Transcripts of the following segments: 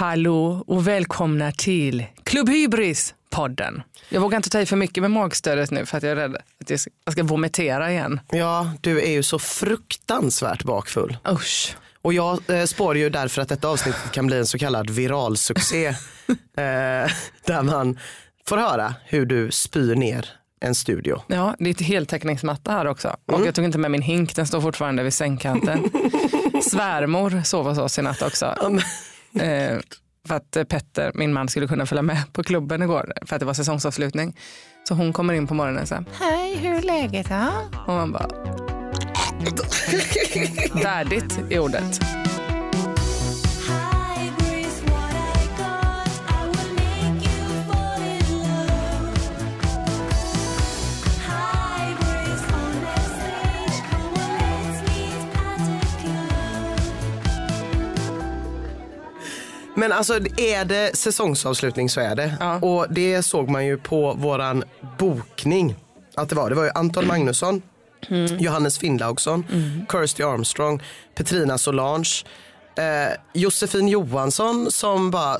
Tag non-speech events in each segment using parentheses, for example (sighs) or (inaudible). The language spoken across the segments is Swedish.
Hallå och välkomna till Klubb Hybris-podden. Jag vågar inte ta i för mycket med magstödet nu för att jag är rädd att jag ska, jag ska vomitera igen. Ja, du är ju så fruktansvärt bakfull. Usch. Och jag eh, spår ju därför att detta avsnitt kan bli en så kallad viral succé. (laughs) eh, där man får höra hur du spyr ner en studio. Ja, det är ett heltäckningsmatta här också. Och jag tog inte med min hink, den står fortfarande vid sängkanten. (laughs) Svärmor sov hos oss i natt också. Eh, för att eh, Petter, min man, skulle kunna följa med på klubben igår för att det var säsongsavslutning. Så hon kommer in på morgonen och säger Hej, hur är läget då? Och man bara Värdigt i ordet. Men alltså är det säsongsavslutning så är det. Ja. Och det såg man ju på våran bokning. Att det var. Det var ju Anton Magnusson, Johannes Finnlaugsson, Kirsty Armstrong, Petrina Solange, eh, Josefin Johansson som bara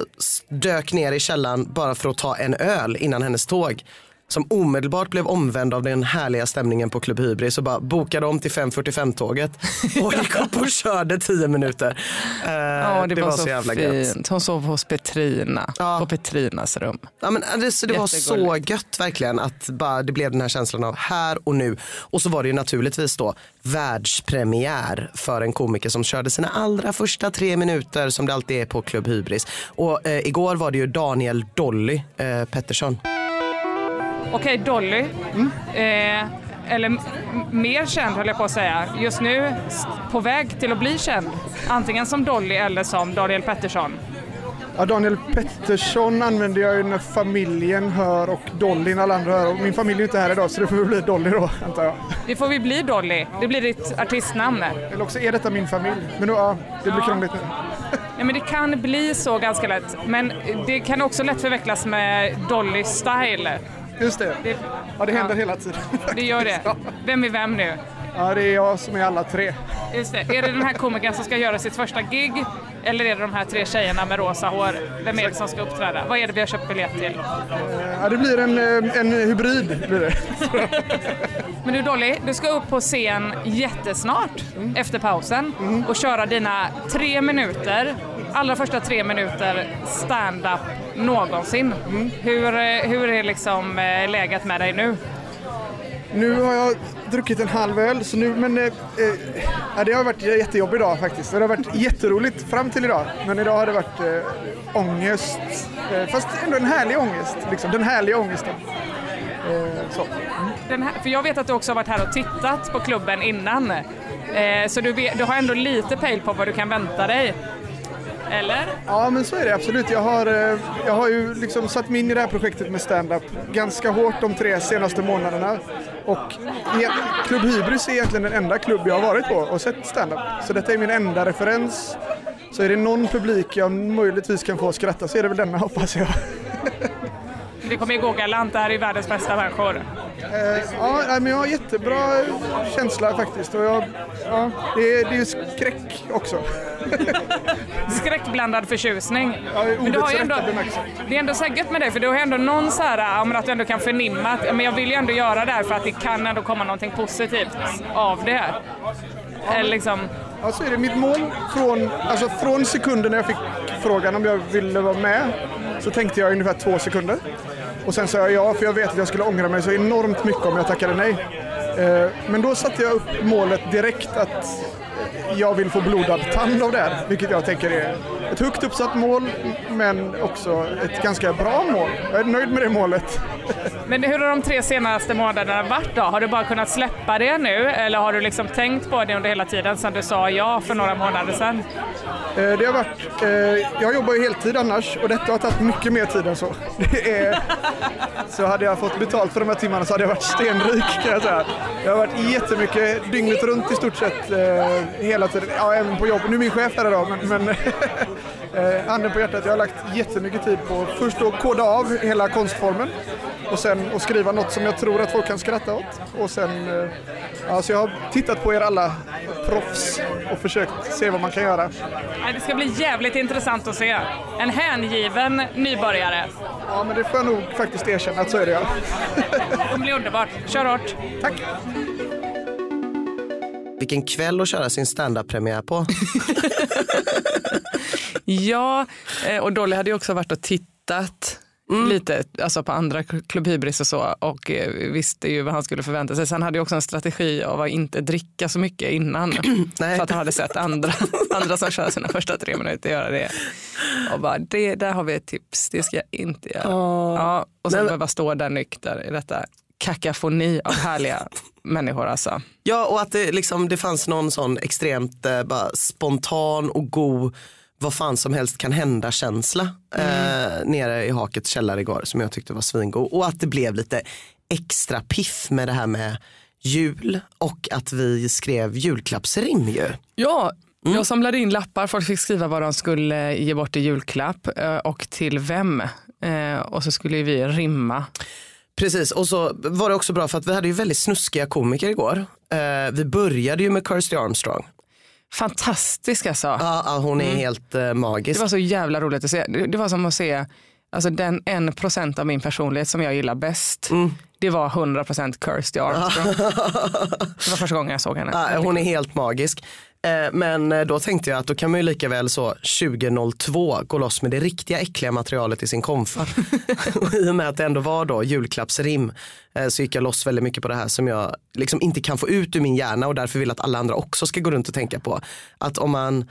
dök ner i källaren bara för att ta en öl innan hennes tåg. Som omedelbart blev omvänd av den härliga stämningen på Klubb Hybris och bara bokade om till 5.45 tåget (laughs) och gick upp och körde 10 minuter. Eh, Ja, det, var, så, jävla gött. fint. Hon sov hos Petrina, Ja. på Petrinas rum. Ja, men det, så det var så gött verkligen att bara, det blev den här känslan av här och nu. Och så var det ju naturligtvis då världspremiär för en komiker som körde sina allra första tre minuter som det alltid är på Klubb Hybris. Och eh, igår var det ju Daniel Dolly eh, Pettersson. Okej, Dolly. Eh, eller mer känd höll jag på att säga. Just nu på väg till att bli känd. Antingen som Dolly eller som Daniel Pettersson. Ja, Daniel Pettersson använder jag ju när familjen hör och Dolly när alla andra hör. Min familj är inte här idag så det får väl bli Dolly då antar jag. Det får vi bli Dolly. Det blir ditt artistnamn. Eller också är detta min familj. Men nu, ja, det blir krångligt nu. Ja, men det kan bli så ganska lätt. Men det kan också lätt förvecklas med Dolly Style. Just det. Det, Ja, det händer Ja. hela tiden. det gör det. Vem är vem nu? Ja, det är jag som är alla tre. Just det. Är det den här komikern som ska göra sitt första gig? Eller är det de här tre tjejerna med rosa hår? Vem är det som ska uppträda? Vad är det vi har köpt biljett till? Ja, det blir en, eh, en hybrid. Blir det. (laughs) Men du Dolly, du ska upp på scen jättesnart efter pausen och köra dina tre minuter, allra första tre minuter stand-up någonsin. Hur, eh, hur är liksom eh, läget med dig nu? Nu har jag druckit en halv öl, så nu, men eh, eh, ja, det har varit jättejobbigt idag faktiskt. Det har varit jätteroligt fram till idag, men idag har det varit eh, ångest. Eh, fast ändå en härlig ångest, liksom. den härliga ångesten. Eh, så. Den här, för jag vet att du också har varit här och tittat på klubben innan. Så du, vet, du har ändå lite pejl på vad du kan vänta dig. Eller? Ja, men så är det absolut. Jag har, eh, jag har ju liksom satt mig in i det här projektet med stand-up ganska hårt de tre senaste månaderna. Och e- Klubb Hybris är egentligen den enda klubb jag har varit på och sett stand-up. Så detta är min enda referens. Så är det någon publik jag möjligtvis kan få att skratta så är det väl denna (laughs) hoppas jag. Det kommer gå galant, det här är världens bästa människor. Eh, ja, men jag har jättebra känsla faktiskt. Och jag, ja, det, är, det är skräck också. (laughs) Skräckblandad förtjusning. Ja, Men du har ju ändå, det är ändå så här gött med dig, för du har ändå någon så här, ja, att du ändå kan förnimma att ja, men jag vill ju ändå göra det här för att det kan ändå komma någonting positivt av det här. Eller liksom, Ja, så är det. Mitt mål från, alltså från sekunden när jag fick frågan om jag ville vara med så tänkte jag ungefär två sekunder. Och sen sa jag ja, för jag vet att jag skulle ångra mig så enormt mycket om jag tackade nej. Eh, men då satte jag upp målet direkt att jag vill få blodad tand av det här, vilket jag tänker är ett högt uppsatt mål, men också ett ganska bra mål. Jag är nöjd med det målet. men hur har de tre senaste månaderna varit då? Har du bara kunnat släppa det nu eller har du liksom tänkt på det under hela tiden sedan du sa ja för några månader sedan? Eh, Det har varit, eh, jag jobbar ju heltid annars och detta har tagit mycket mer tid än så. (laughs) Är, så hade jag fått betalt för de här timmarna så hade jag varit stenrik kan jag säga. Jag har varit jättemycket dygnet runt i stort sett eh, hela tiden. Ja, även på jobbet. Nu är min chef här idag men, men (laughs) eh, handen på hjärtat, jag har lagt jättemycket tid på först att koda av hela konstformen och sen att skriva något som jag tror att folk kan skratta åt. Och sen, eh, alltså jag har tittat på er alla proffs och försökt se vad man kan göra. Det ska bli jävligt intressant att se. En hängiven nybörjare. Ja, men det får jag nog faktiskt erkänna att så är det ja. Det kommer bli underbart. Kör hårt. Tack! Vilken kväll att köra sin standup-premiär på. (laughs) Ja, eh, och Dolly hade ju också varit och tittat lite alltså på andra Club Hybris och så och eh, visste ju vad han skulle förvänta sig. Sen hade ju också en strategi av att inte dricka så mycket innan. (clears throat) För att han hade sett andra, (laughs) andra som kör sina första tre minuter göra det. Och bara, det, där har vi ett tips, det ska jag inte göra. Ja, och sen Men- behöva stå där nykter i detta kakafoni av härliga (laughs) människor alltså. Ja, och att det, liksom, det fanns någon sån extremt eh, bara spontan och god vad fan som helst kan hända känsla eh, nere i Hakets källare igår som jag tyckte var svingod. Och att det blev lite extra piff med det här med jul och att vi skrev julklappsrim ju. Ja, jag samlade in lappar. Folk fick skriva vad de skulle ge bort i julklapp eh, och till vem. Eh, Och så skulle vi rimma. Precis, och så var det också bra för att vi hade ju väldigt snuskiga komiker igår. Eh, vi började ju med Kirsty Armstrong. Fantastisk alltså. Ja, ja, hon är helt eh, magisk. Det var så jävla roligt att se. Det det var som att se alltså den en procent av min personlighet som jag gillar bäst. Det var 100 procent Kirsty Armstrong. (laughs) det var första gången jag såg henne. Ja, hon är helt magisk. Eh, men eh, då tänkte jag att då kan man ju lika väl så 2002 gå loss med det riktiga äckliga materialet i sin konfa. (laughs) Och I och med att det ändå var då julklappsrim eh, så gick jag loss väldigt mycket på det här som jag liksom inte kan få ut ur min hjärna och därför vill att alla andra också ska gå runt och tänka på. Att om man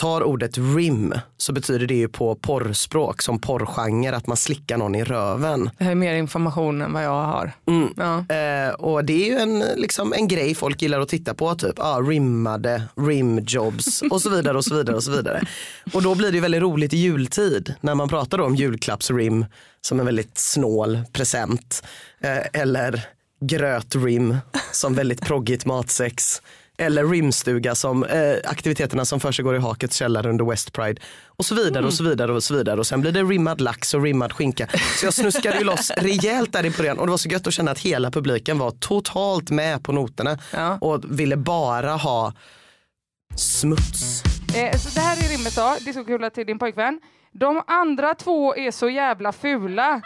tar ordet rim så betyder det ju på porrspråk som porrgenre att man slickar någon i röven. Det här är mer information än vad jag har. Ja. Eh, och det är ju en, liksom, en grej folk gillar att titta på, typ ah, rimmade, rimjobs (laughs) och så vidare och så vidare och så vidare. Och då blir det ju väldigt roligt i jultid när man pratar om julklappsrim som en väldigt snål present. Eh, eller grötrim som väldigt proggigt matsex. Eller rimstuga som eh, aktiviteterna som försiggår i Hakets källare under West Pride. Och så vidare och så vidare och så vidare. Och sen blir det rimmad lax och rimmad skinka. Så jag snuskade ju loss (laughs) rejält där i början. Och det var så gött att känna att hela publiken var totalt med på noterna. Ja. Och ville bara ha smuts. Eh, så det här är rimmet då, discokula till din pojkvän. De andra två är så jävla fula.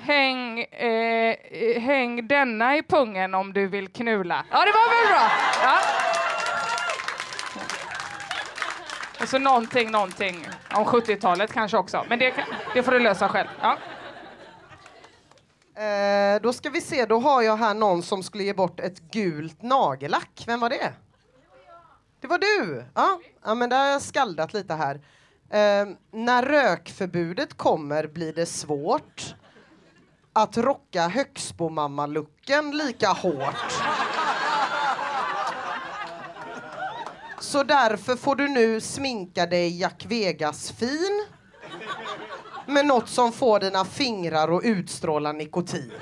Häng, eh, häng denna i pungen om du vill knula. Ja, det var väl bra? Ja. Och så någonting, någonting om 70-talet kanske också. Men det, det får du lösa själv. Ja. Eh, då ska vi se, då har jag här någon som skulle ge bort ett gult nagellack. Vem var det? Det var du! Ja, ja men där har jag skaldat lite här. Eh, när rökförbudet kommer blir det svårt att rocka Högsbomamma-looken lika hårt. Så därför får du nu sminka dig Jack Vegas-fin med något som får dina fingrar att utstråla nikotin.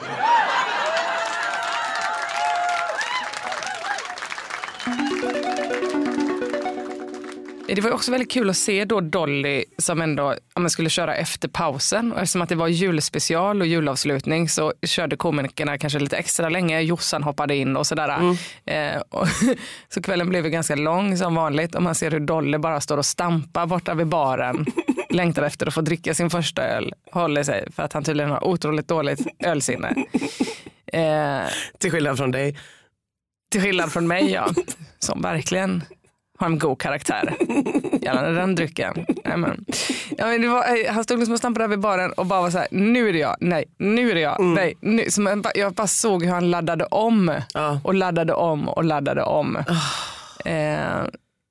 Det var också väldigt kul att se då Dolly som ändå ja, skulle köra efter pausen. Och eftersom att det var julspecial och julavslutning så körde komikerna kanske lite extra länge. Jossan hoppade in och sådär. Eh, och, (laughs) så kvällen blev ju ganska lång som vanligt och man ser hur Dolly bara står och stampar borta vid baren. (laughs) längtar efter att få dricka sin första öl. Håller sig för att han tydligen har otroligt dåligt ölsinne. (laughs) Eh, Till skillnad från dig. till skillnad från mig, ja. Som verkligen har en god karaktär (laughs) gällande den drycken. Ja, men det var, eh, han stod liksom och stampade över baren och bara var så här, nu är det jag, nej, nu är det jag, nej. Nu. Så man, jag bara såg hur han laddade om Ja. och laddade om och laddade om. Eh,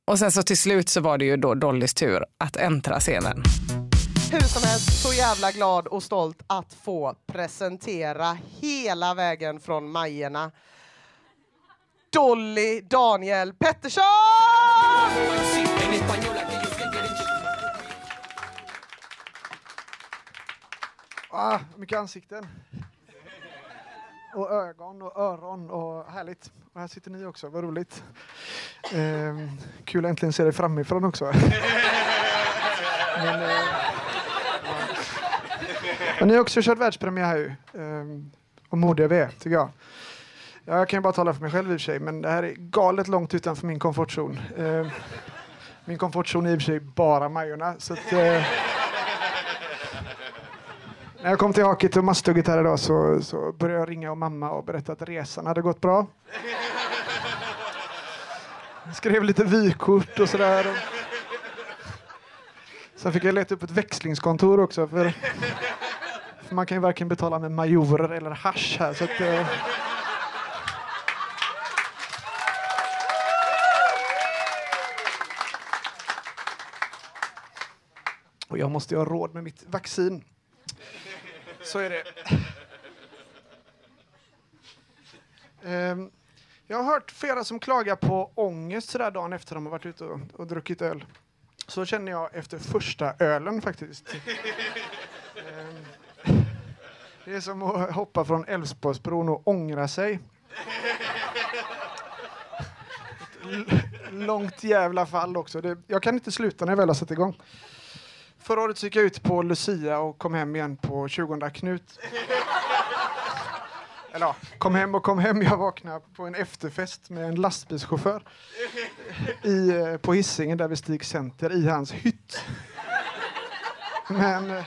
och sen så till slut så var det ju då Dollys tur att äntra scenen. Hur som helst, så jävla glad och stolt att få presentera hela vägen från Majerna. Dolly Daniel Pettersson! Ah, mycket ansikten. Och ögon och öron och härligt. Och här sitter ni också, vad roligt. Ehm, kul att äntligen se dig framifrån också. Men, eh, ja. Men ni har också kört världspremiär här ju. Ehm, och modiga vi är, tycker jag. Ja, jag kan ju bara tala för mig själv i och för sig, men det här är galet långt utanför min komfortzon. Eh, min komfortzon är i och för sig bara Majorna. Så att, eh, när jag kom till Hakit och Masthugget här idag så, så började jag ringa och mamma och berätta att resan hade gått bra. Jag skrev lite vykort och sådär. Sen fick jag leta upp ett växlingskontor också. För, för man kan ju varken betala med majorer eller hasch här. Så att, eh, Och jag måste ju ha råd med mitt vaccin. Så är det. Um, jag har hört flera som klagar på ångest sådär dagen efter de har varit ute och, och druckit öl. Så känner jag efter första ölen faktiskt. um, det är som att hoppa från Älvsborgsbron och ångra sig. L- långt jävla fall också. Det, jag kan inte sluta när jag väl har satt igång. Förra året gick jag ut på Lucia och kom hem igen på 20 Knut. Eller ja, kom hem och kom hem. Jag vaknade på en efterfest med en lastbilschaufför i, eh, på Hisingen där vid Stig Center i hans hytt. Men... Eh,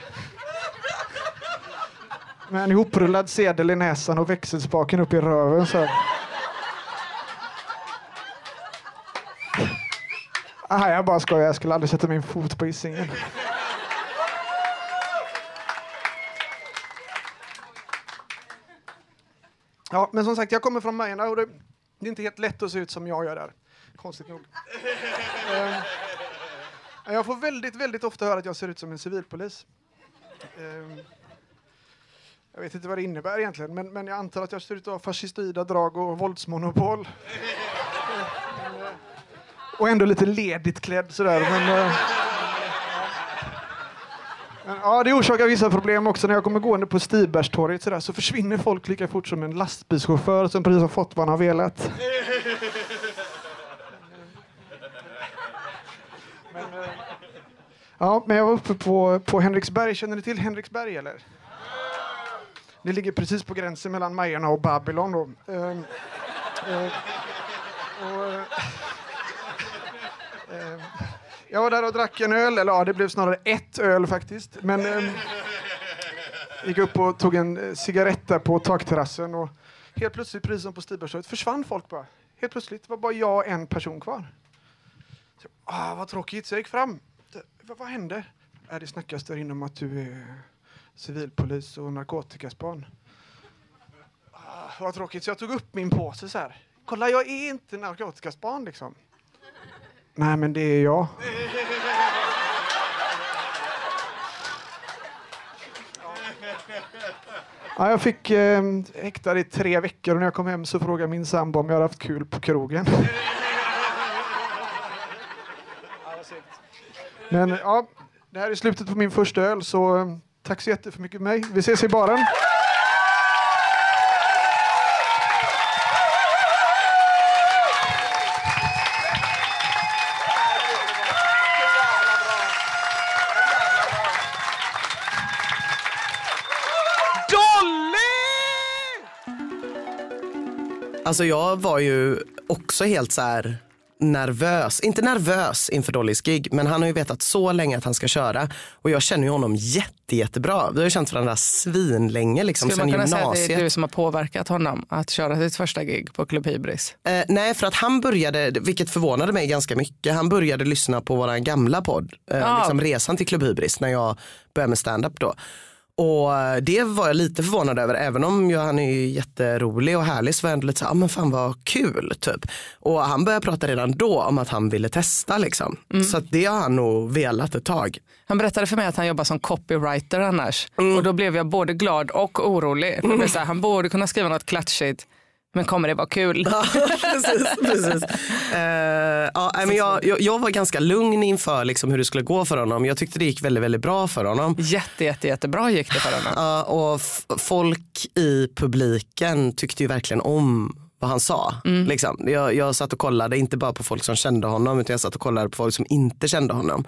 med en ihoprullad sedel i näsan och växelspaken upp i röven så. Ah, jag bara skojar, jag skulle aldrig sätta min fot på Hisingen. Ja, men som sagt, jag kommer från Majorna och det, det är inte helt lätt att se ut som jag gör där. Konstigt nog. eh, jag får väldigt, väldigt ofta höra att jag ser ut som en civilpolis. Eh, jag vet inte vad det innebär egentligen, men, men jag antar att jag ser ut att ha fascistoida drag och våldsmonopol. Eh, och ändå lite ledigt klädd sådär. Men, eh, men, ja, det orsakar vissa problem också när jag kommer gående på Stibergstorget sådär, så försvinner folk lika fort som en lastbilschaufför som precis har fått vad han har velat. Men, eh, ja, men jag var uppe på, på Henriksberg. Känner ni till Henriksberg eller? Det ligger precis på gränsen mellan Majorna och Babylon. Då. Ehm, eh, och, eh, ehm, jag var där och drack en öl, eller ja, det blev snarare ett öl faktiskt. Men eh, gick upp och tog en eh, cigarett där på takterrassen och helt plötsligt, precis som på Stibergstorget, försvann folk bara. Helt plötsligt det var bara jag och en person kvar. Så, ah, vad tråkigt, så jag gick fram. Vad, vad hände? Äh, det snackas där inne om att du är civilpolis och narkotikaspan. Ah, vad tråkigt, så jag tog upp min påse så här. Kolla, jag är inte narkotikaspan liksom. Nej, men det är jag. (laughs) Ja, jag fick eh, häktad i tre veckor och när jag kom hem så frågade min sambo om jag hade haft kul på krogen. (laughs) Men ja, det här är slutet på min första öl så eh, tack så jättemycket för mig. Vi ses i baren. Alltså jag var ju också helt så här nervös, inte nervös inför Dollys gig men han har ju vetat så länge att han ska köra och jag känner ju honom jätte, jättebra. Vi har ju känt varandra svinlänge liksom Skulle sen man kunna säga att det gymnasiet. är du som har påverkat honom att köra sitt första gig på Club Hybris? Eh, nej för att han började, vilket förvånade mig ganska mycket, han började lyssna på våran gamla podd, eh, Ja. liksom Resan till Club Hybris när jag började med stand-up då. Och det var jag lite förvånad över, även om jag, han är ju jätterolig och härlig så var jag ändå lite så här, ah, men fan vad kul typ. Och han började prata redan då om att han ville testa liksom. Mm. Så det har han nog velat ett tag. Han berättade för mig att han jobbar som copywriter annars. Mm. Och då blev jag både glad och orolig. Blev så här, han borde kunna skriva något klatschigt. Men kommer det vara kul? Ja, (laughs) precis. precis. Eh, ja, men jag, jag, jag var ganska lugn inför liksom, hur det skulle gå för honom. Jag tyckte det gick väldigt, väldigt bra för honom. Jätte, jätte, jättebra gick det för honom. Ja, och folk i publiken tyckte ju verkligen om vad han sa. Liksom. Jag, jag satt och kollade, inte bara på folk som kände honom utan jag satt och kollade på folk som inte kände honom.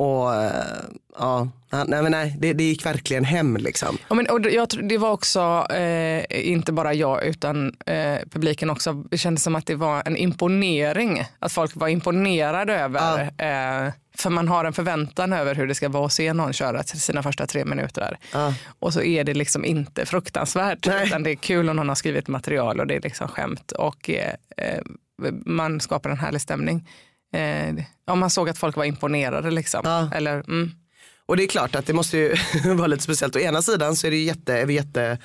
Och eh, ja, nej men nej, det, det gick verkligen hem liksom. Ja, men, och jag, det var också, eh, inte bara jag utan eh, publiken också, det kändes som att det var en imponering. Att folk var imponerade över, eh, för man har en förväntan över hur det ska vara att se någon köra sina första tre minuter. Ja. Och så är det liksom inte fruktansvärt, Nej. utan det är kul om någon har skrivit material och det är liksom skämt och eh, eh, man skapar en härlig stämning. Eh, ja, man såg att folk var imponerade liksom. Ja. Eller, mm. Och det är klart att det måste ju (laughs) vara lite speciellt. Å ena sidan så är det jätte, är vi jätte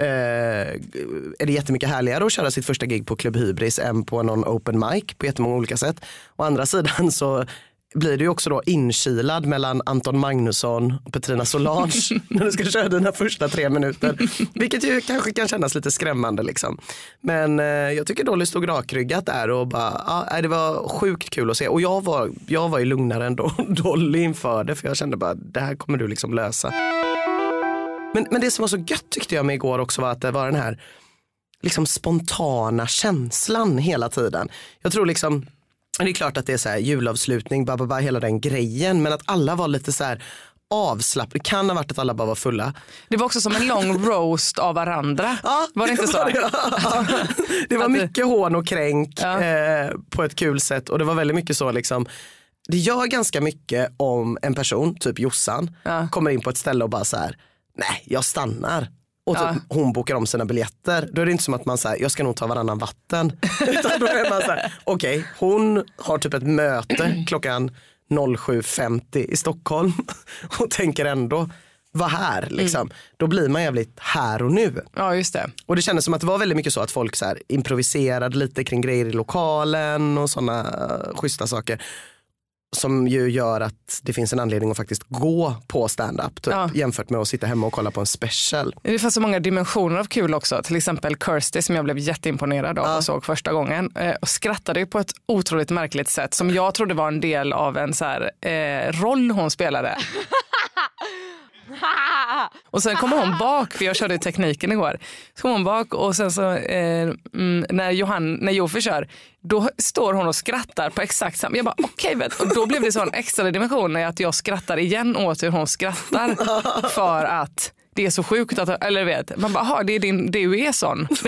eh, är det jättemycket härligare att köra sitt första gig på Club Hybris än på någon open mic på jättemånga olika sätt. Å andra sidan så blir du också då inkilad mellan Anton Magnusson och Petrina Solange (laughs) när du ska köra dina första tre minuter. Vilket ju kanske kan kännas lite skrämmande liksom. Men eh, jag tycker Dolly stod rakryggat där och bara, ja, det var sjukt kul att se. Och jag var, jag var ju lugnare än Do- (laughs) Dolly inför det för jag kände bara, det här kommer du liksom lösa. Men, men det som var så gött tyckte jag med igår också var att det var den här liksom spontana känslan hela tiden. Jag tror liksom, det är klart att det är så här julavslutning, ba, ba, ba, hela den grejen, men att alla var lite så här avslappnade. Det kan ha varit att alla bara var fulla. Det var också som en lång (laughs) roast av varandra. var det inte så? Ja, det var det- mycket hån och kränk Ja. eh, på ett kul sätt och det var väldigt mycket så liksom det gör ganska mycket om en person, typ Jossan, Ja. kommer in på ett ställe och bara så här, nej jag stannar. Och typ Ja. hon bokar om sina biljetter. Då är det inte som att man säger jag ska nog ta varannan vatten. (laughs) Utan då är man så här, okej hon har typ ett möte klockan 07.50 i Stockholm (laughs) och tänker ändå vara här liksom. Då blir man jävligt här och nu. Ja, just det. Och det kändes som att det var väldigt mycket så att folk så improviserade lite kring grejer i lokalen och sådana schyssta saker. Som ju gör att det finns en anledning att faktiskt gå på stand-up typ, Ja. jämfört med att sitta hemma och kolla på en special. Det fanns så många dimensioner av kul också. Till exempel Kirsty som jag blev jätteimponerad av och såg första gången. Eh, och skrattade ju på ett otroligt märkligt sätt som jag trodde var en del av en så här, eh, roll hon spelade. (laughs) (laughs) Och sen kommer hon bak, för jag körde ju tekniken igår. Så kommer hon bak och sen så eh, mm, när, Johan, när Jofi kör, då står hon och skrattar på exakt samma. Jag bara okej, vet. och då blev det så en extra dimension när att jag skrattar igen åt hur hon skrattar. För att det är så sjukt att, eller vet, man bara, "Jaha, det är din, du är sån. (laughs)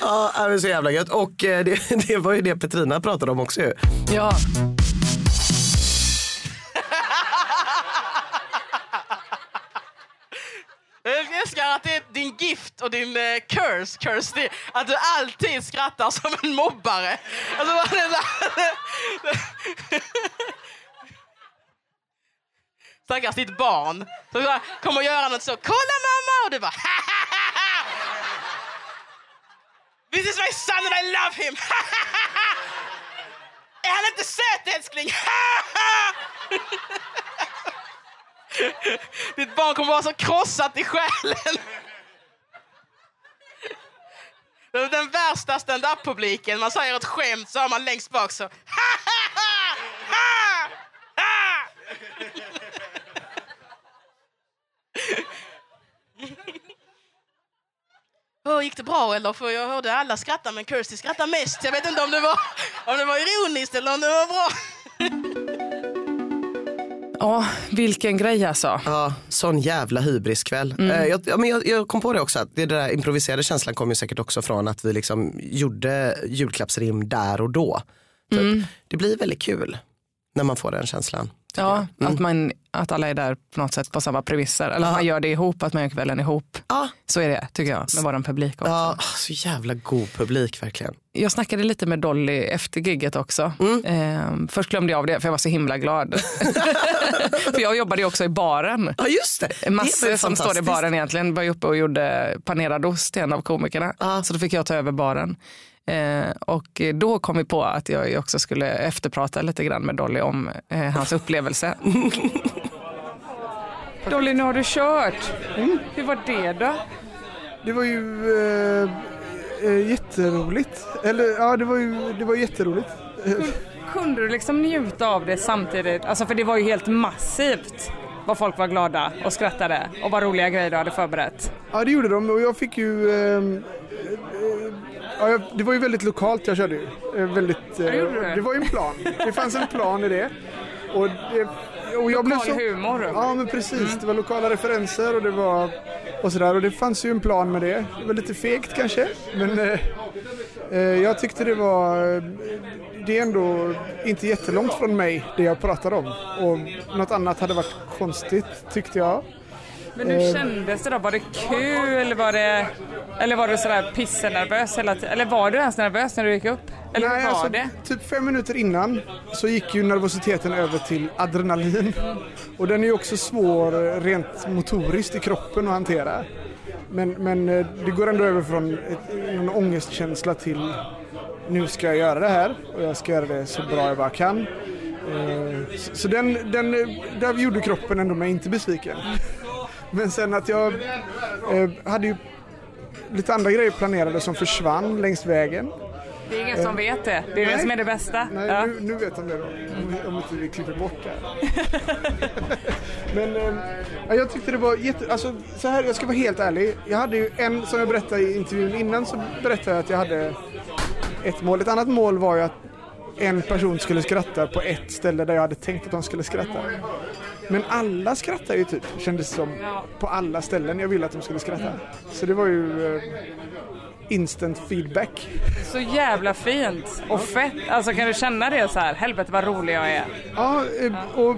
Ja, det var så jävla gött. Och eh, det, (laughs) det var ju det Petrina pratade om också ju. ja. Att det är din gift och din eh, curse, Kirsty, att du alltid skrattar som en mobbare. Alltså, det där- Stackars ditt barn. Så bara, kommer göra något så, kolla mamma! Och du bara, This is my son and I love him! är han inte söt älskling? (laughs) Ditt barn kommer vara så krossat i själen. Den, värsta stand-up-publiken, man säger ett skämt så har man längst bak så... Oh, gick det bra eller? För jag hörde alla skratta men Kirsty skrattade mest. Jag vet inte om det var, om det var ironiskt eller om det var bra ja, vilken grej alltså. Ja, sån jävla hybriskväll. Eh, jag, ja, men jag, jag kom på det också, att det där improviserade känslan kom ju säkert också från att vi liksom gjorde julklappsrim där och då. Typ. Det blir väldigt kul när man får den känslan. Ja, jag. att, man, att alla är där på något sätt på samma premisser. Eller att man gör det ihop, att man gör kvällen ihop. Ja. Så är det tycker jag med vår publik också. Ja, så jävla god publik verkligen. Jag snackade lite med Dolly efter gigget också. Ehm, först glömde jag av det för jag var så himla glad. (laughs) för jag jobbade ju också i baren. Ja just det. Massor som står i baren egentligen var ju uppe och gjorde panerad ost till en av komikerna. Ja. Så då fick jag ta över baren. Eh, och då kom vi på att jag också skulle efterprata lite grann med Dolly om eh, hans upplevelse. (laughs) Dolly, nu har du kört. Hur var det då? Det var ju eh, eh, jätteroligt. Eller ja, det var ju det var jätteroligt. Kunde du liksom njuta av det samtidigt? Alltså för det var ju helt massivt vad folk var glada och skrattade och vad roliga grejer du hade förberett. Ja, det gjorde de och jag fick ju... Eh, eh, Ja, jag- det var ju väldigt lokalt jag körde ju. Eh, Väldigt, eh, du? det var ju en plan. Det fanns en plan i det. Och, det, och jag blev Lokal så... humor. Ja men precis, det var lokala referenser och det var och sådär och det fanns ju en plan med det. Det var lite fegt kanske men eh, eh, jag tyckte det var det är ändå inte jättelångt från mig det jag pratade om och något annat hade varit konstigt tyckte jag. Men hur kändes det då? Var det kul? Var det, eller var du sådär pissenervös hela tiden? Eller var du ens nervös när du gick upp? Eller hur var alltså, det? typ fem minuter innan så gick ju nervositeten över till adrenalin. Och den är ju också svår eh, rent motoriskt i kroppen att hantera. Men, men eh, det går ändå över från ett, någon ångestkänsla till nu ska jag göra det här och jag ska göra det så bra jag bara kan. Eh, Så, den, den, där gjorde kroppen ändå mig inte besviken. Men sen att jag eh, hade ju lite andra grejer planerade som försvann längs vägen. Det är ingen som vet det. Det är det Nej. som är det bästa. Nej, Ja. nu, nu vet de det då. Om, om inte vi klipper bort det. (laughs) Men eh, ja, jag tyckte det var jätte... Alltså, så här, jag ska vara helt ärlig. Jag hade ju en, som jag berättade i intervjun innan, så berättade jag att jag hade ett mål. Ett annat mål var ju att en person skulle skratta på ett ställe där jag hade tänkt att de skulle skratta. Men alla skrattar ju typ, kändes som, på alla ställen jag ville att de skulle skratta. Så det var ju eh, instant feedback. Så jävla fint och fett. Alltså kan du känna det så här? Helvete vad rolig jag är. Ja, eh, och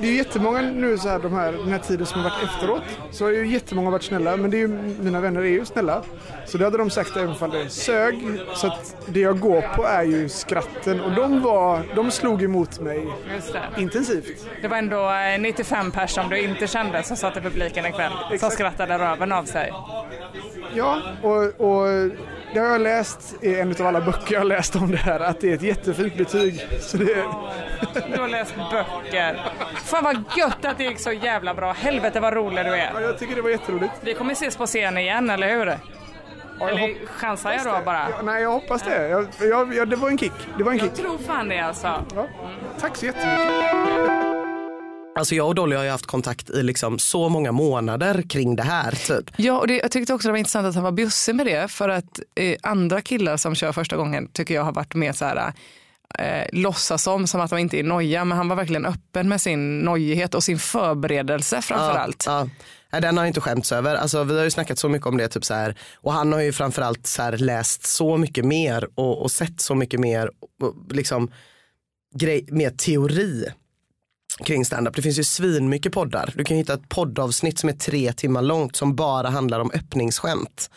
det är ju jättemånga nu så här, de här, den här tiden som har varit efteråt. Så har ju jättemånga varit snälla, men det är ju, mina vänner är ju snälla. Så det hade de sagt även om det sög. Så att det jag går på är ju skratten och de var, de slog emot mig intensivt. Det var ändå eh, 95 pers som du inte kände som satt i publiken ikväll. Som Exakt. skrattade röven av sig. Ja, och, och det har jag läst i en av alla böcker jag har läst om det här, att det är ett jättefint betyg. Så det, Du har läst böcker. Fan vad gött att det gick så jävla bra. Helvete vad rolig du är. ja, jag tycker det var jätteroligt. Vi kommer ses på scen igen, eller hur? Ja, jag Eller chansar jag då bara? Ja, nej, jag hoppas det. Jag, jag, jag, det var en kick. Det var en kick. Jag tror fan det alltså. Ja. Tack så jättemycket. Alltså jag och Dolly har ju haft kontakt i liksom så många månader kring det här typ. Ja, och det, jag tyckte också det var intressant att han var bjussig med det. För att eh, andra killar som kör första gången tycker jag har varit mer så här, eh, låtsas om, som att de inte är noja. Men han var verkligen öppen med sin nojighet och sin förberedelse framför allt. Ja. Nej, den har jag inte skämts över. Alltså, vi har ju snackat så mycket om det. Typ så här. Och han har ju framförallt så här, läst så mycket mer och, och sett så mycket mer och, liksom, grej, mer teori kring standup. Det finns ju svinmycket poddar. Du kan hitta ett poddavsnitt som är tre timmar långt som bara handlar om öppningsskämt.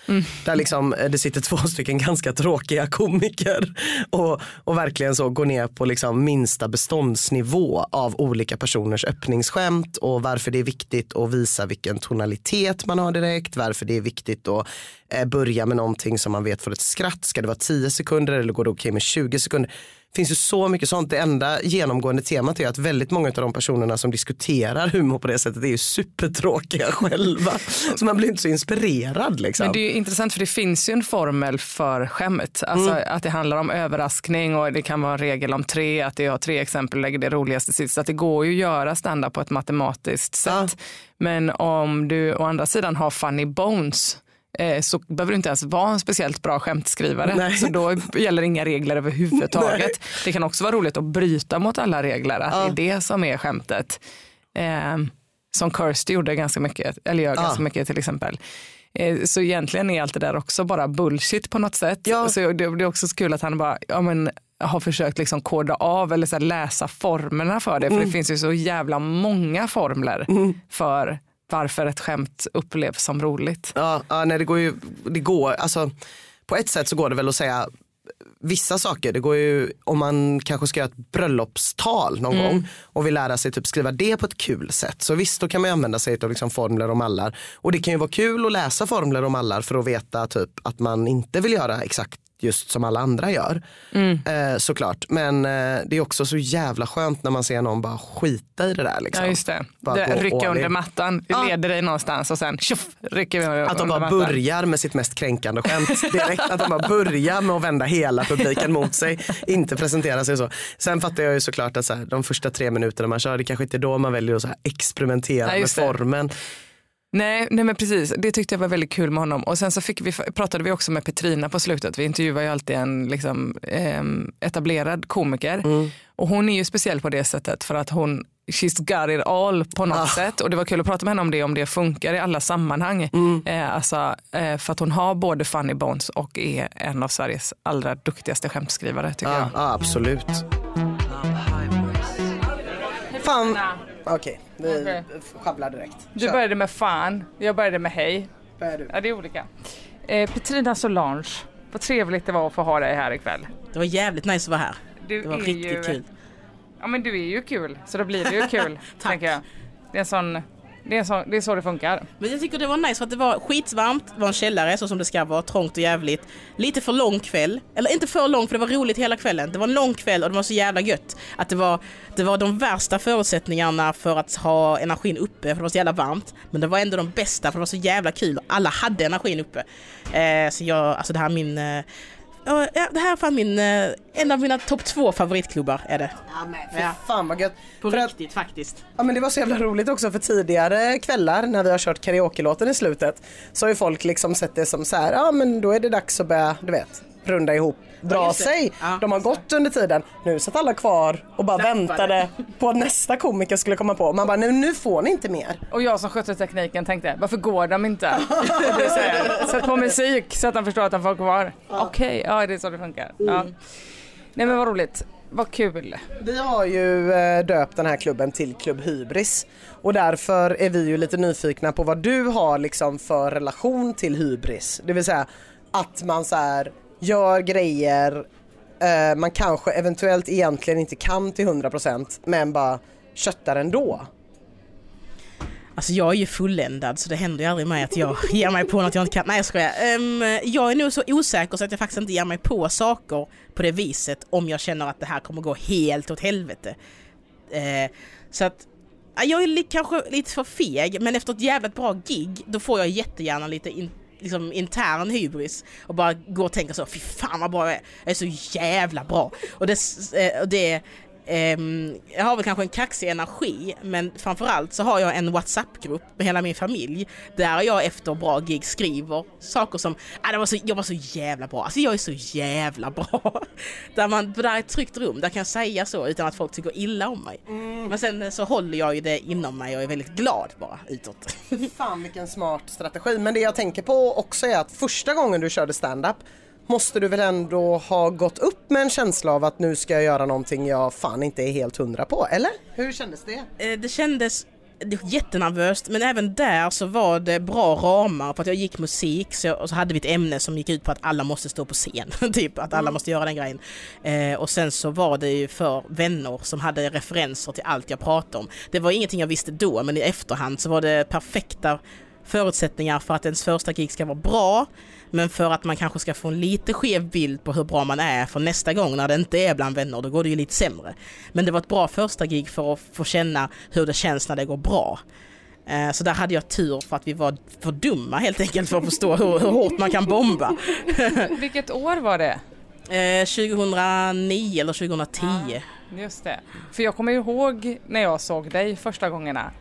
Där liksom, eh, det sitter två stycken (laughs) ganska tråkiga komiker och, och verkligen så går ner på liksom minsta beståndsnivå av olika personers öppningsskämt och varför det är viktigt att visa vilken tonalitet man har direkt, varför det är viktigt att eh, börja med någonting som man vet får ett skratt. Ska det vara 10 sekunder eller går det okej med 20 sekunder? Finns ju så mycket sånt. Det enda genomgående temat är att väldigt många av de personerna som diskuterar humor på det sättet är ju supertråkiga (laughs) själva. Så man blir inte så inspirerad liksom. Men det är intressant för det finns ju en formel för skämt. Alltså att det handlar om överraskning och det kan vara en regel om tre, att jag har tre exempel och lägger det roligaste sist. Så att det går ju att göra stand på ett matematiskt sätt. Men om du å andra sidan har funny bones så behöver du inte ens vara en speciellt bra skämtskrivare. Nej. Så då gäller inga regler överhuvudtaget. Det kan också vara roligt att bryta mot alla regler, att det är det som är skämtet. Eh, som Kirsty gjorde ganska mycket, eller gör ganska mycket till exempel. Eh, Så egentligen är allt det där också bara bullshit på något sätt. Ja. Så det, det är också så kul att han bara, ja men har försökt liksom koda av eller så läsa formerna för det. För det finns ju så jävla många formler för varför ett skämt upplevs som roligt. Ja, ja nej, det går ju, det går, alltså på ett sätt så går det väl att säga vissa saker. Det går ju om man kanske ska göra ett bröllopstal någon gång och vill lära sig typ skriva det på ett kul sätt. Så visst, då kan man använda sig av liksom formler och mallar. Och det kan ju vara kul att läsa formler och mallar för att veta typ att man inte vill göra exakt just som alla andra gör. Eh, såklart. Men eh, det är också så jävla skönt när man ser någon bara skita i det där. Liksom. Ja just det. Bara det rycka under mattan, det Ja. leder dig någonstans och sen tjoff, rycker vi under Att de bara mattan. börjar med sitt mest kränkande skämt direkt. Att de bara börjar med att vända hela publiken mot sig. Inte presentera sig så. Sen fattar jag ju såklart att så här, de första tre minuterna man kör, det kanske inte är då man väljer att så här experimentera Nej, med det. formen. Nej, nej men precis, det tyckte jag var väldigt kul med honom. Och sen så fick vi, pratade vi också med Petrina på slutet. Vi intervjuar ju alltid en liksom, ehm, etablerad komiker. Och hon är ju speciell på det sättet för att hon She's got it all på något sätt och det var kul att prata med henne om det, om det funkar i alla sammanhang. Eh, alltså, eh, för att hon har både funny bones och är en av Sveriges allra duktigaste skämtskrivare tycker Ja, jag. ja, absolut. Fan. Okej, vi Okej. sjabblar direkt. Du Kör. började med fan, jag började med hej. Är du? Ja, det är olika. Eh, Petrina Solange, vad trevligt det var att få ha dig här ikväll. Det var jävligt nice att vara här. Du Det var är riktigt ju, kul. Ja men du är ju kul, så då blir det ju kul. (laughs) Tack. tänker jag. Det är, en sån, det, är så, det är så det funkar. Men jag tycker det var nice för att det var skitvarmt, det var en källare så som det ska vara, trångt och jävligt. Lite för lång kväll, eller inte för lång för det var roligt hela kvällen. Det var en lång kväll och det var så jävla gött. Att det var, det var de värsta förutsättningarna för att ha energin uppe för det var så jävla varmt. Men det var ändå de bästa för det var så jävla kul och alla hade energin uppe. Eh, så jag, alltså det här min eh, Ja, det här är fan min, eh, en av mina topp två favoritklubbar är det. Ja, men Ja. fan vad gött. På För att, riktigt faktiskt. ja, men det var så jävla roligt också för tidigare kvällar när vi har kört karaoke-låten i slutet så har ju folk liksom sett det som så här, ja men då är det dags att börja, du vet, runda ihop, dra det. sig. Ja. De har gått under tiden. Nu satt alla kvar och bara Klappade. väntade på att nästa komiker skulle komma på. Man bara, nu, nu får ni inte mer. Och jag som skötte tekniken tänkte, varför går de inte? (laughs) Sätt på musik så att de förstår att de får kvar. Okej, ja det är så det funkar. Ja. Nej men vad roligt, vad kul. Vi har ju eh, döpt den här klubben till Klubb Hybris och därför är vi ju lite nyfikna på vad du har liksom för relation till hybris. Det vill säga att man så här gör grejer eh, man kanske eventuellt egentligen inte kan till 100% men bara köttar ändå. Alltså jag är ju fulländad så det händer ju aldrig mig att jag (laughs) ger mig på något jag inte kan. Nej jag skojar. Um, jag är nog så osäker så att jag faktiskt inte ger mig på saker på det viset om jag känner att det här kommer gå helt åt helvete. Uh, så att jag är li- kanske lite för feg men efter ett jävligt bra gig då får jag jättegärna lite in, liksom intern hybris och bara går och tänker så fy fan vad bra jag är. Jag är så jävla bra. Och det, eh, och det jag har väl kanske en kaxig energi men framförallt så har jag en WhatsApp-grupp med hela min familj där jag efter bra gig skriver saker som ah, det var så, jag var så jävla bra, alltså jag är så jävla bra. (laughs) där man, där är ett tryggt rum, där kan jag säga så utan att folk tycker illa om mig. Men sen så håller jag ju det inom mig och är väldigt glad bara utåt. Fan vilken smart strategi. Men det jag tänker på också är att första gången du körde stand-up måste du väl ändå ha gått upp med en känsla av att nu ska jag göra någonting jag fan inte är helt hundra på, eller? Hur kändes det? Eh, det kändes jättenervöst men även där så var det bra ramar på att jag gick musik så, och så hade vi ett ämne som gick ut på att alla måste stå på scen. (laughs) typ att alla måste göra den grejen. Eh, och sen så var det ju för vänner som hade referenser till allt jag pratade om. Det var ingenting jag visste då men i efterhand så var det perfekta förutsättningar för att ens första gig ska vara bra men för att man kanske ska få en lite skev bild på hur bra man är för nästa gång när det inte är bland vänner, då går det ju lite sämre. Men det var ett bra första gig för att få känna hur det känns när det går bra. Eh, Så där hade jag tur för att vi var för dumma helt enkelt för att förstå hur, hur hårt man kan bomba. (laughs) Vilket år var det? Eh, 2009 eller 2010. Just det. För jag kommer ihåg när jag såg dig första gånga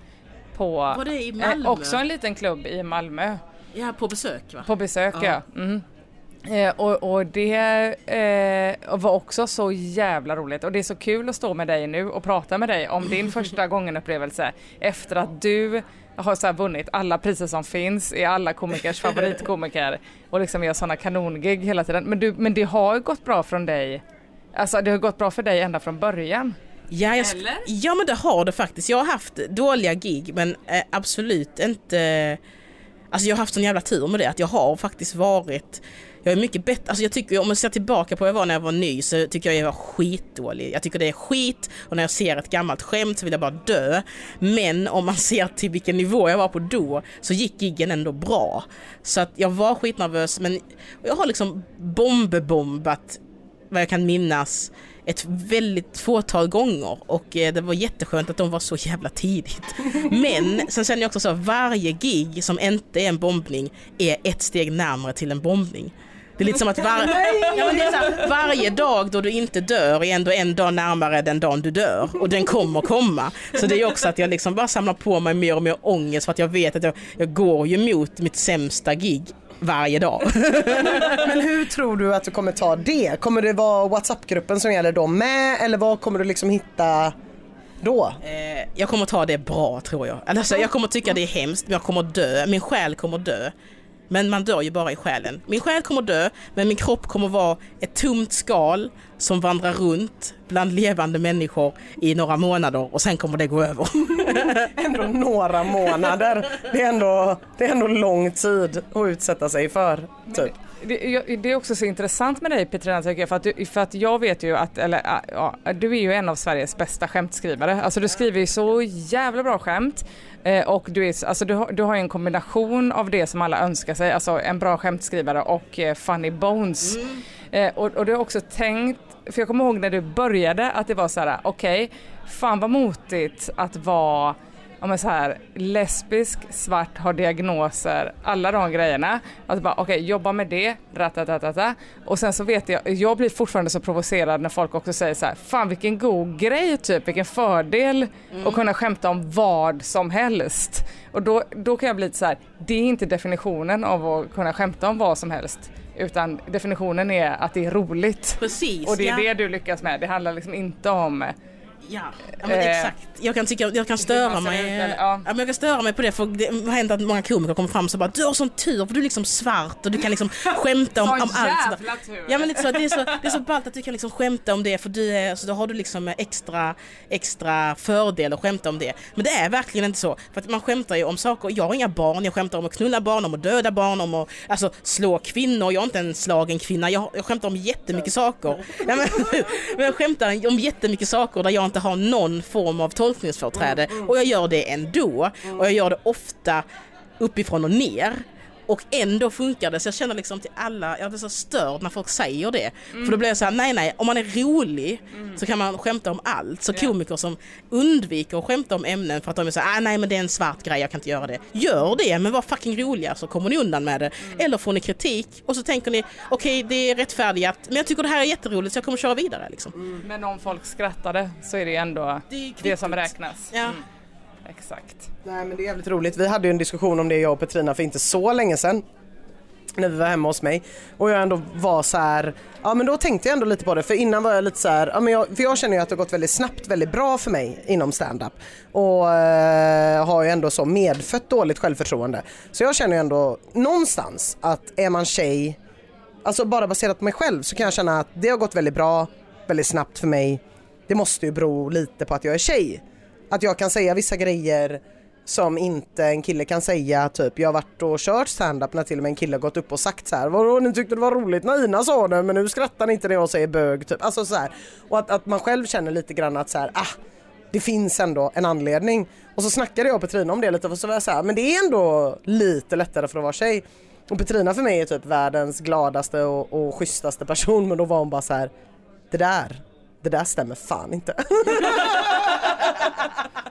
på Var det i Malmö? Eh, också en liten klubb i Malmö. Ja, på besök va? På besök ja. Ja. Mm. Eh, och, och det eh, var också så jävla roligt och det är så kul att stå med dig nu och prata med dig om din (laughs) första gången upplevelse efter att du har så här vunnit alla priser som finns, är alla komikers (laughs) favoritkomiker och liksom gör sådana kanongig hela tiden. Men, du, men det har gått bra från dig, alltså det har gått bra för dig ända från början. Ja, jag, sk- ja men det har det faktiskt. Jag har haft dåliga gig men eh, absolut inte Alltså jag har haft sån jävla tur med det att jag har faktiskt varit jag är mycket bättre, alltså jag tycker om man ser tillbaka på hur jag var när jag var ny så tycker jag jag var skitdålig. Jag tycker det är skit och när jag ser ett gammalt skämt så vill jag bara dö. Men om man ser till vilken nivå jag var på då så gick giggen ändå bra. Så att jag var skitnervös men jag har liksom bombebombat vad jag kan minnas ett väldigt fåtal gånger och eh, det var jätteskönt att de var så jävla tidigt. (laughs) Men sen känner jag också så att varje gig som inte är en bombning är ett steg närmare till en bombning. Det är lite som att var, (laughs) ja, här, varje dag då du inte dör är ändå en dag närmare den dagen du dör och den kommer komma. Så det är också att jag liksom bara samlar på mig mer och mer ångest för att jag vet att jag, jag går ju mot mitt sämsta gig varje dag. (laughs) Men hur tror du att du kommer ta det? Kommer det vara WhatsApp-gruppen som gäller då med eller vad kommer du liksom hitta då? Eh, jag kommer ta det bra tror jag. Alltså, jag kommer tycka det är hemskt men jag kommer dö. Min själ kommer dö. Men man dör ju bara i själen. Min själ kommer dö men min kropp kommer vara ett tomt skal som vandrar runt bland levande människor i några månader och sen kommer det gå över. (laughs) Ändå några månader. Det är ändå, det är ändå lång tid att utsätta sig för. Typ. Det, det är också så intressant med dig Petrina tycker jag, för att, du, för att jag vet ju att, eller ja, du är ju en av Sveriges bästa skämtskrivare. Alltså du skriver ju så jävla bra skämt eh, och du, är, alltså, du, har, du har ju en kombination av det som alla önskar sig, alltså en bra skämtskrivare och eh, funny bones. Eh, och, och du har också tänkt, för jag kommer ihåg när du började att det var så här: okej, fan vad motigt att vara ja, men så här, lesbisk, svart, har diagnoser, alla de grejerna. Att bara okej, jobba med det, ratatatata. Och sen så vet jag, jag blir fortfarande så provocerad när folk också säger så här, fan vilken god grej typ, vilken fördel att kunna skämta om vad som helst. Och då, då kan jag bli lite så här, det är inte definitionen av att kunna skämta om vad som helst. Utan definitionen är att det är roligt. Precis. Och det är ja. det du lyckas med. Det handlar liksom inte om Ja, ja men Eh, exakt. Jag kan tycka, jag kan störa mig. Ja. eller- ja. men jag kan störa mig på det för det har hänt att många komiker kommer fram och så bara du har sån tur för du är liksom svart och du kan liksom (laughs) skämta om, om allt. Jävla tur. Ja men lite så, det är så, det är så ballt att du kan liksom skämta om det för du är, så då har du liksom extra, extra fördel att skämta om det. Men det är verkligen inte så. För att man skämtar ju om saker, jag har inga barn, jag skämtar om att knulla barn, om att döda barn, om att alltså, slå kvinnor, jag är inte en slagen kvinna, jag, jag skämtar om jättemycket saker. Ja, men, (laughs) men jag skämtar om jättemycket saker där jag inte har någon form av tolkningsföreträde och jag gör det ändå och jag gör det ofta uppifrån och ner. Och ändå funkar det, så jag känner liksom till alla, jag blir så störd när folk säger det. För då blir jag så här, nej nej, om man är rolig så kan man skämta om allt. Så komiker som undviker att skämta om ämnen för att de är så här, ah, nej men det är en svart grej, jag kan inte göra det. Gör det, men var fucking roliga så kommer ni undan med det. Eller får ni kritik och så tänker ni, okej det är rättfärdigat, men jag tycker det här är jätteroligt så jag kommer köra vidare liksom. Men om folk skrattade så är det ändå Det är det, som räknas. Ja. Exakt. Nej men det är jävligt roligt. Vi hade ju en diskussion om det jag och Petrina för inte så länge sedan. När vi var hemma hos mig. Och jag ändå var så här, ja men då tänkte jag ändå lite på det för innan var jag lite så här, ja men jag, för jag känner ju att det har gått väldigt snabbt, väldigt bra för mig inom standup Och eh, har ju ändå så medfött dåligt självförtroende. Så jag känner ju ändå någonstans att är man tjej, alltså bara baserat på mig själv så kan jag känna att det har gått väldigt bra, väldigt snabbt för mig. Det måste ju bero lite på att jag är tjej. Att jag kan säga vissa grejer som inte en kille kan säga. Typ jag har varit och kört standup när till och med en kille har gått upp och sagt så här. Vadå ni tyckte det var roligt när Ina sa det men nu skrattar ni inte när jag säger bög. Typ. Alltså så här. Och att, att man själv känner lite grann att så här, ah, det finns ändå en anledning. Och så snackade jag och Petrina om det lite och så var jag så här, men det är ändå lite lättare för att vara tjej. Och Petrina för mig är typ världens gladaste och, och schysstaste person men då var hon bara så här, det där, det där stämmer fan inte. (laughs)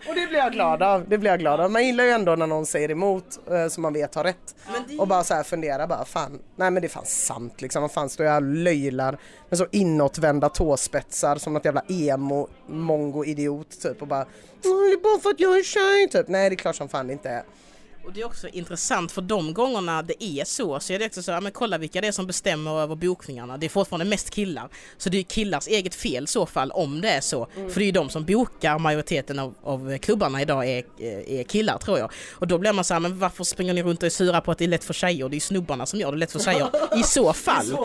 Och det blir jag glad av. Det blir jag glad av. Man gillar ju ändå när någon säger emot eh, som man vet har rätt. Och bara så här fundera bara fan, nej men det är fan sant liksom. Vad fan står jag och löjlar med så inåtvända tåspetsar som något jävla emo mongo idiot typ och bara "Mm, det är bara för att jag är tjej typ. Nej det är klart som fan det inte är. Och det är också intressant för de gångerna det är så så är det också så, ja, men kolla vilka det är som bestämmer över bokningarna. Det är fortfarande mest killar. Så det är killars eget fel i så fall om det är så. För det är ju de som bokar majoriteten av, av klubbarna idag är, är killar tror jag. Och då blir man så här, men varför springer ni runt och är sura på att det är lätt för tjejer? Det är ju snubbarna som gör det lätt för tjejer i så (laughs) fall.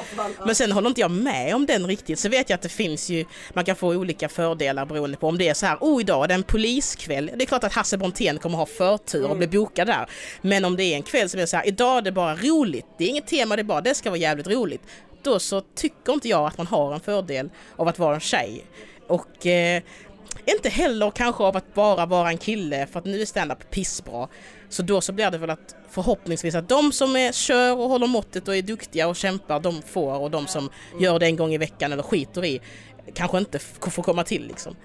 Men sen håller inte jag med om den riktigt. Så vet jag att det finns ju, man kan få olika fördelar beroende på om det är så här, oh idag är det en poliskväll. Det är klart att Hasse Brontén kommer ha förtur och bli bokad där. Men om det är en kväll som är såhär, idag är det bara roligt. Det är inget tema, det är bara, det ska vara jävligt roligt. Då så tycker inte jag att man har en fördel av att vara en tjej. Och eh, inte heller kanske av att bara vara en kille för att nu är standup pissbra. Så då så blir det väl att förhoppningsvis att de som är, kör och håller måttet och är duktiga och kämpar de får och de som gör det en gång i veckan eller skiter i kanske inte får komma till liksom.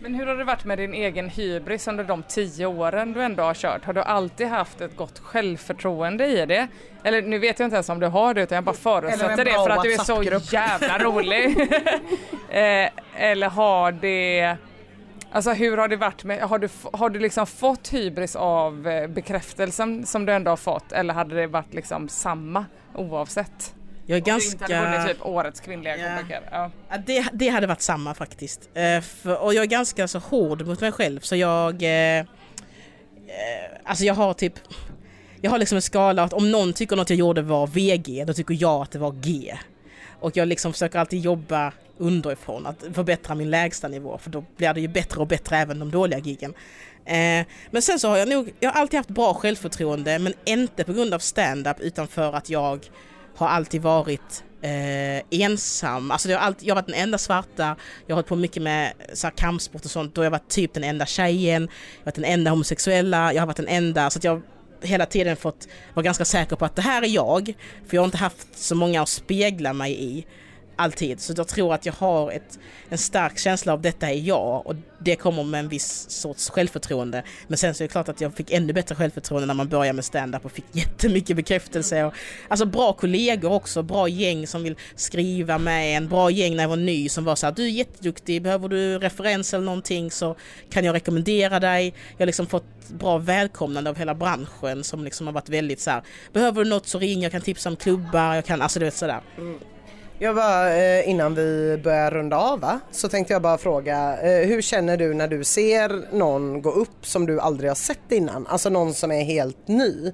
Men hur har det varit med din egen hybris under de tio åren du ändå har kört? Har du alltid haft ett gott självförtroende i det? Eller nu vet jag inte ens om du har det utan jag bara förutsätter det för att du är så jävla rolig. (laughs) eh, eller har det Alltså hur har det varit med, har du, har du liksom fått hybris av eh, bekräftelsen som du ändå har fått eller hade det varit liksom samma oavsett? Jag är Om du inte hade vunnit ganska... typ årets kvinnliga Ja. komiker. Ja. Ja, det, det hade varit samma faktiskt. Eh, för, och jag är ganska så hård mot mig själv så jag... Eh, eh, alltså jag har typ... Jag har liksom en skala att om någon tycker något jag gjorde var VG, då tycker jag att det var G. Och jag liksom försöker alltid jobba underifrån, att förbättra min lägsta nivå för då blir det ju bättre och bättre även de dåliga giggen. Eh, men sen så har jag nog, jag har alltid haft bra självförtroende men inte på grund av stand-up utan för att jag har alltid varit eh, ensam. Alltså jag har, alltid, jag har varit den enda svarta, jag har hållit på mycket med så här, kampsport och sånt. Och jag har varit typ den enda tjejen, jag har varit den enda homosexuella, jag har varit den enda så att jag hela tiden fått vara ganska säker på att det här är jag. För jag har inte haft så många att spegla mig i alltid. Så jag tror att jag har ett, en stark känsla av detta är jag och det kommer med en viss sorts självförtroende. Men sen så är det klart att jag fick ännu bättre självförtroende när man började med stand-up och fick (laughs) jättemycket bekräftelse. Och, alltså bra kollegor också, bra gäng som vill skriva med en, bra gäng när jag var ny som var så här, du är jätteduktig, behöver du referens eller någonting så kan jag rekommendera dig. Jag har liksom fått bra välkomnande av hela branschen som liksom har varit väldigt så här, behöver du något så ring, jag kan tipsa om klubbar, jag kan, alltså du vet sådär. Mm. Jag bara, eh, innan vi börjar runda av va? så tänkte jag bara fråga, eh, hur känner du när du ser någon gå upp som du aldrig har sett innan? Alltså någon som är helt ny.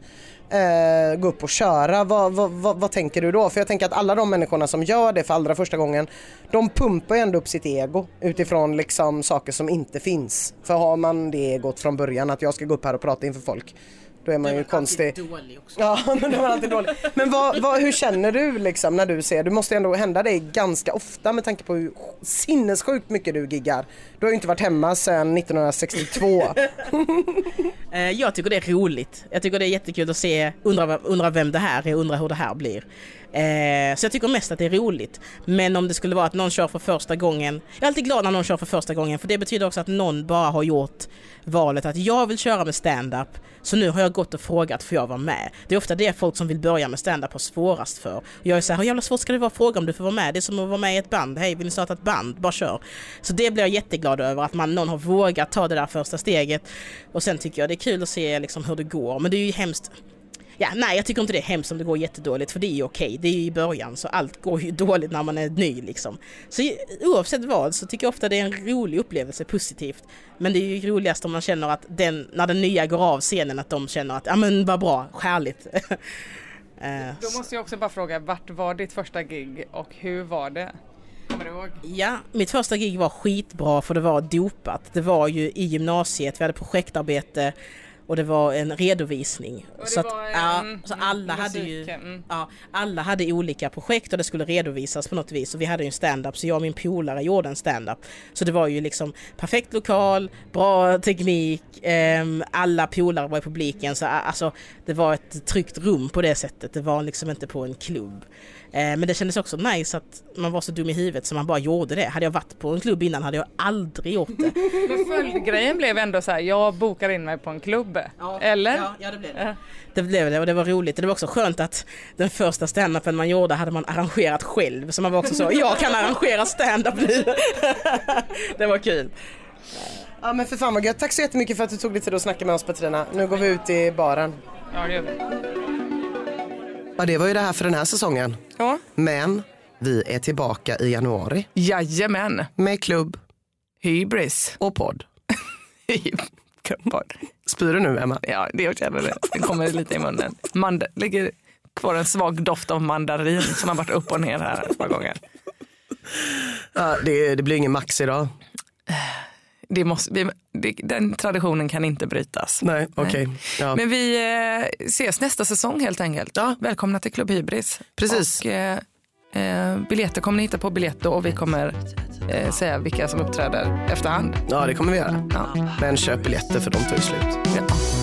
Eh, gå upp och köra, vad, vad, vad, vad tänker du då? För jag tänker att alla de människorna som gör det för allra första gången, de pumpar ju ändå upp sitt ego utifrån liksom saker som inte finns. För har man det egot från början att jag ska gå upp här och prata inför folk, då är man ju konstig. Dålig också. Ja, (laughs) men det var alltid dåligt. Men vad, vad, hur känner du liksom när du ser, det måste ju ändå hända dig ganska ofta med tanke på hur sinnessjukt mycket du giggar. Du har ju inte varit hemma sedan 1962. (laughs) Eh, Jag tycker det är roligt. Jag tycker det är jättekul att se, undra, undra vem det här är, undra hur det här blir. Eh, Så jag tycker mest att det är roligt. Men om det skulle vara att någon kör för första gången, jag är alltid glad när någon kör för första gången för det betyder också att någon bara har gjort valet att jag vill köra med stand-up så nu har jag gått och frågat får jag vara med. Det är ofta det folk som vill börja med stand-up har svårast för. Jag är såhär, hur jävla svårt ska det vara att fråga om du får vara med? Det är som att vara med i ett band, hej vill ni starta ett band? Bara kör. Så det blir jag jätteglad över, att man, någon har vågat ta det där första steget. Och sen tycker jag det är kul att se liksom hur det går, men det är ju hemskt Ja, nej jag tycker inte det är hemskt om det går jättedåligt för det är ju okej, det är ju i början så allt går ju (laughs) dåligt när man är ny liksom. Så oavsett vad så tycker jag ofta det är en rolig upplevelse, positivt. Men det är ju roligast om man känner att den, när den nya går av scenen att de känner att ja men vad bra, härligt. (laughs) Eh, Då måste jag också bara fråga, vart var ditt första gig och hur var det? Ja, mitt första gig var skitbra för det var dopat. Det var ju i gymnasiet, vi hade projektarbete och det var en redovisning. Så, att, en- ja, så mm, alla hade ju mm. ja, alla hade olika projekt och det skulle redovisas på något vis och vi hade ju en stand-up så jag och min polare gjorde en stand-up. Så det var ju liksom perfekt lokal, bra teknik, ehm, alla polare var i publiken så alltså det var ett tryggt rum på det sättet. Det var liksom inte på en klubb. Eh, men det kändes också nice att man var så dum i huvudet så man bara gjorde det. Hade jag varit på en klubb innan hade jag aldrig gjort det. (laughs) Men följdgrejen blev ändå så här, jag bokar in mig på en klubb. Eller? Ja, ja det blev det. Det blev det och det var roligt. Det var också skönt att den första standupen man gjorde hade man arrangerat själv. Så man var också så, (laughs) jag kan arrangera standup nu. (laughs) det var kul. ja men för fan vad gött. Tack så jättemycket för att du tog dig tid att snacka med oss Petrina. Nu går vi ut i baren. Ja, det gör vi. Ja, det var ju det här för den här säsongen. Ja. Men vi är tillbaka i januari Jajamän. med klubb Hybris. och podd. (laughs) Kumpad. Spyr du nu Emma? Ja, det jag känner det. Det kommer lite i munnen. Mand- ligger kvar en svag doft av mandarin som har varit upp och ner här ett par gånger. Ja, det, det blir ingen max idag. (sighs) Det måste, vi, det, den traditionen kan inte brytas. Nej, okej. Ja. Men vi eh, ses nästa säsong helt enkelt. Ja. Välkomna till Klubb Hybris. Precis. Och, eh, eh, biljetter kommer ni hitta på Biletto och vi kommer eh, säga vilka som uppträder efterhand. ja, det kommer vi göra. Ja. Men köp biljetter för de tar ju slut. Ja.